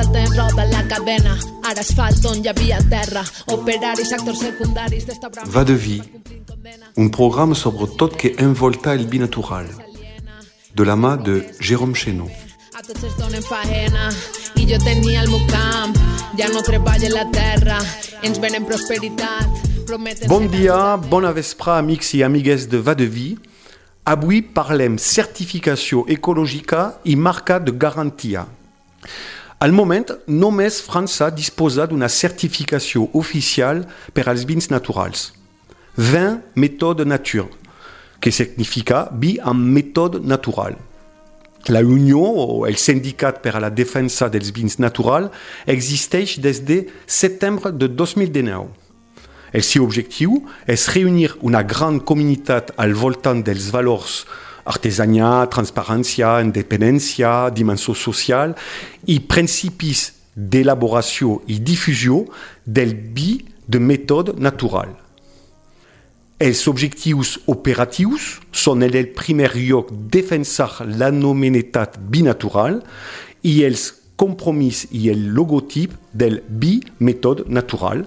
Passa el temps, roda la cadena, ara asfalt on hi havia terra, operaris, actors secundaris d'esta brama... Va de vie, un programme sobre tot que envolta el binatural, de la mà de Jérôme Chénaud. A tots es donen faena. I jo tenia el meu camp, ja no treballa la terra, ens venen prosperitat, prometen... Bon dia, bona amics i amigues de Va de Vie. Avui parlem certificació ecològica i marca de garantia. Al moment, només França disposa d'una certificació oficial per als vins naturals. 20 méthode nature, que significa vi en méthode natural. La Unió, o el Sindicat per a la Defensa dels Vins Natural, existeix des de setembre de 2019. El seu objectiu és reunir una gran comunitat al voltant dels valors artesania, transparència, independència, dimensió social i principis d'elaboració i difusió del vi de méthode natural. Els objectius operatius en el primer lloc defensar l'anomenetat binatural i els compromís i el logotip del bi méthode natural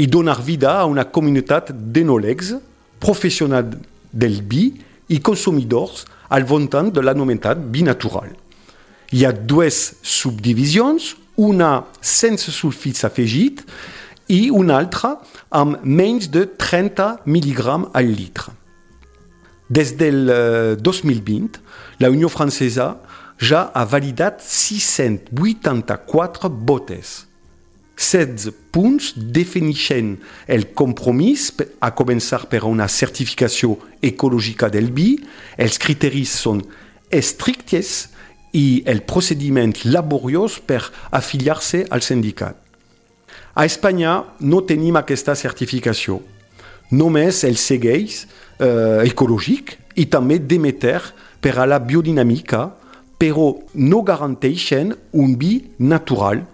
i donar vida a una comunitat d'enòlegs, professionals del vi i consumidors al voltant de l'anomenat binatural. Hi ha dues subdivisions, una sense sulfits afegits i una altra amb menys de 30 mg al litre. Des del eh, 2020, la Unió Francesa ja ha validat 684 botes. 16 punts defineixen el compromís a començar per una certificació ecològica del vi. Els criteris són estrictes i el procediment laboriós per afiliar-se al sindicat. A Espanya no tenim aquesta certificació. Només el segueix eh, ecològic i també Demeter per a la biodinàmica, però no garanteixen un vi natural,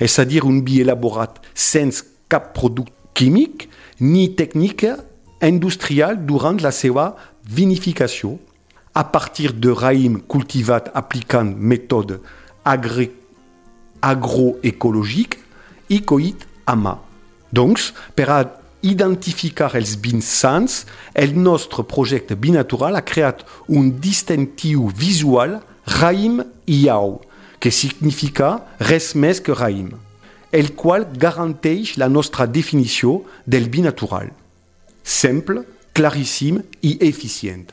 és a dir, un vi elaborat sense cap producte químic ni tècnica industrial durant la seva vinificació, a partir de raïm cultivat aplicant mètode agri agroecològic i collit a mà. Doncs, per a identificar els vins sans, el nostre projecte Binatural ha creat un distintiu visual raïm iau, que significa res més que raïm, el qual garanteix la nostra definició del binatural. Simple, claríssim i eficient.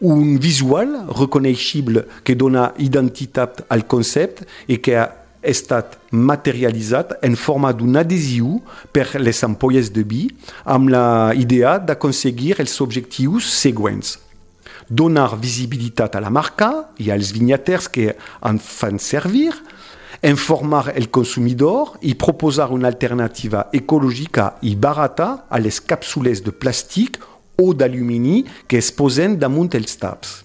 Un visual reconeixible que dona identitat al concepte i que ha estat materialitzat en forma d'un adhesiu per les ampolles de vi amb la idea d'aconseguir els objectius següents. Donar visibilitat a la marca i als vinyaters que en fan servir, informar el consumidor i proposar una alternativa ecològica i barata a les càpsules de plàstic o d'alumini que es posen damunt els taps.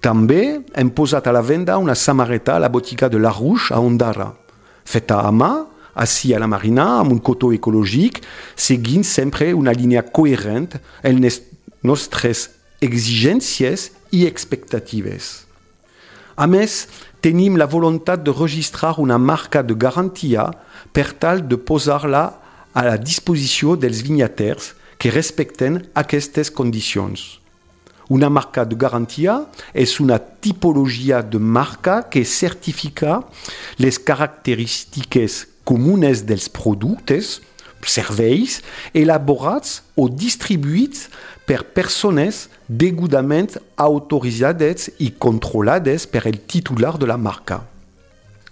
També hem posat a la venda una samarreta a la botiga de La Rouge a Ondara, feta a mà, així a la marina, amb un cotó ecològic, seguint sempre una línia coherent en les nostres exigències i expectatives. A més, tenim la voluntat de registrar una marca de garantia per tal de posar-la a la disposició dels vinyaters que respecten aquestes condicions. Una marca de garantia és una tipologia de marca que certifica les característiques comunes dels productes, serveis, elaborats o distribuïts per persones degudament autoritzades i controlades per el titular de la marca.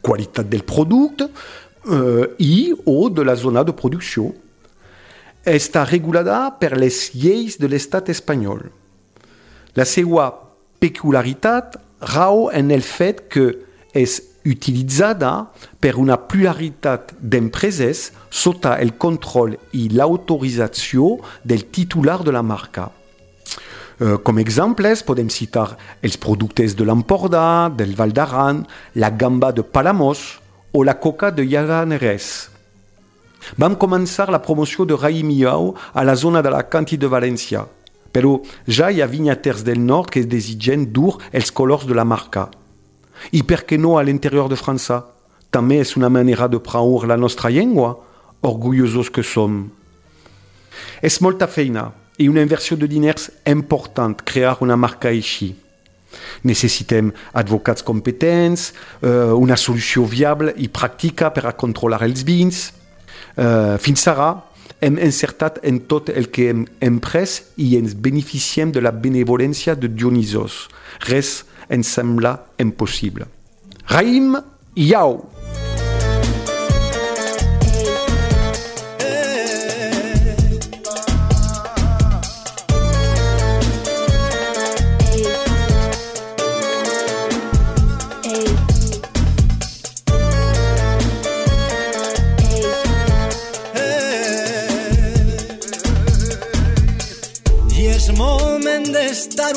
Qualitat del producte eh, i o de la zona de producció. Està regulada per les lleis de l'estat espanyol. La seva peculiaritat rau en el fet que és utilizzata per una pluralitat d'empreses sota el control i l'autorització del titular de la marca. Uh, com exemples podem citar els productes de l'Empordà, del Val d'Aran, la gamba de Palamós o la coca de Llaganeres. Vam començar la promoció de raïm Miau a la zona de la Canti de València, però ja hi ha vinyaters del nord que desitgen dur els colors de la marca. I per què no a l'interior de França? També és una manera de promoure la nostra llengua, orgullosos que som. És molta feina i una inversió de diners important crear una marca així. Necessitem advocats competents, uh, una solució viable i pràctica per a controlar els vins. Uh, fins ara hem encertat en tot el que hem emprès i ens beneficiem de la benevolència de Dionisos. Res ens sembla impossible. Raïm Yao! Moment d'estar